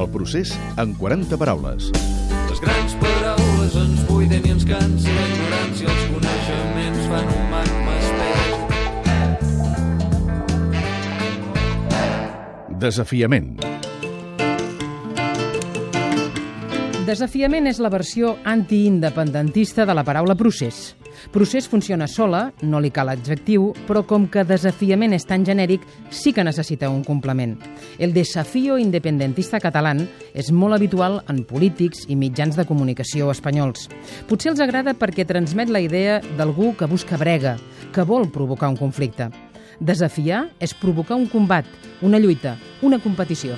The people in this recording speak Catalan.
El procés en 40 paraules. Les grans paraules ens buiden i ens cansa la ignorància, els coneixements fan un magma espès. Desafiament. Desafiament és la versió antiindependentista de la paraula procés. Procés funciona sola, no li cal adjectiu, però com que desafiament és tan genèric, sí que necessita un complement. El desafío independentista català és molt habitual en polítics i mitjans de comunicació espanyols. Potser els agrada perquè transmet la idea d'algú que busca brega, que vol provocar un conflicte. Desafiar és provocar un combat, una lluita, una competició.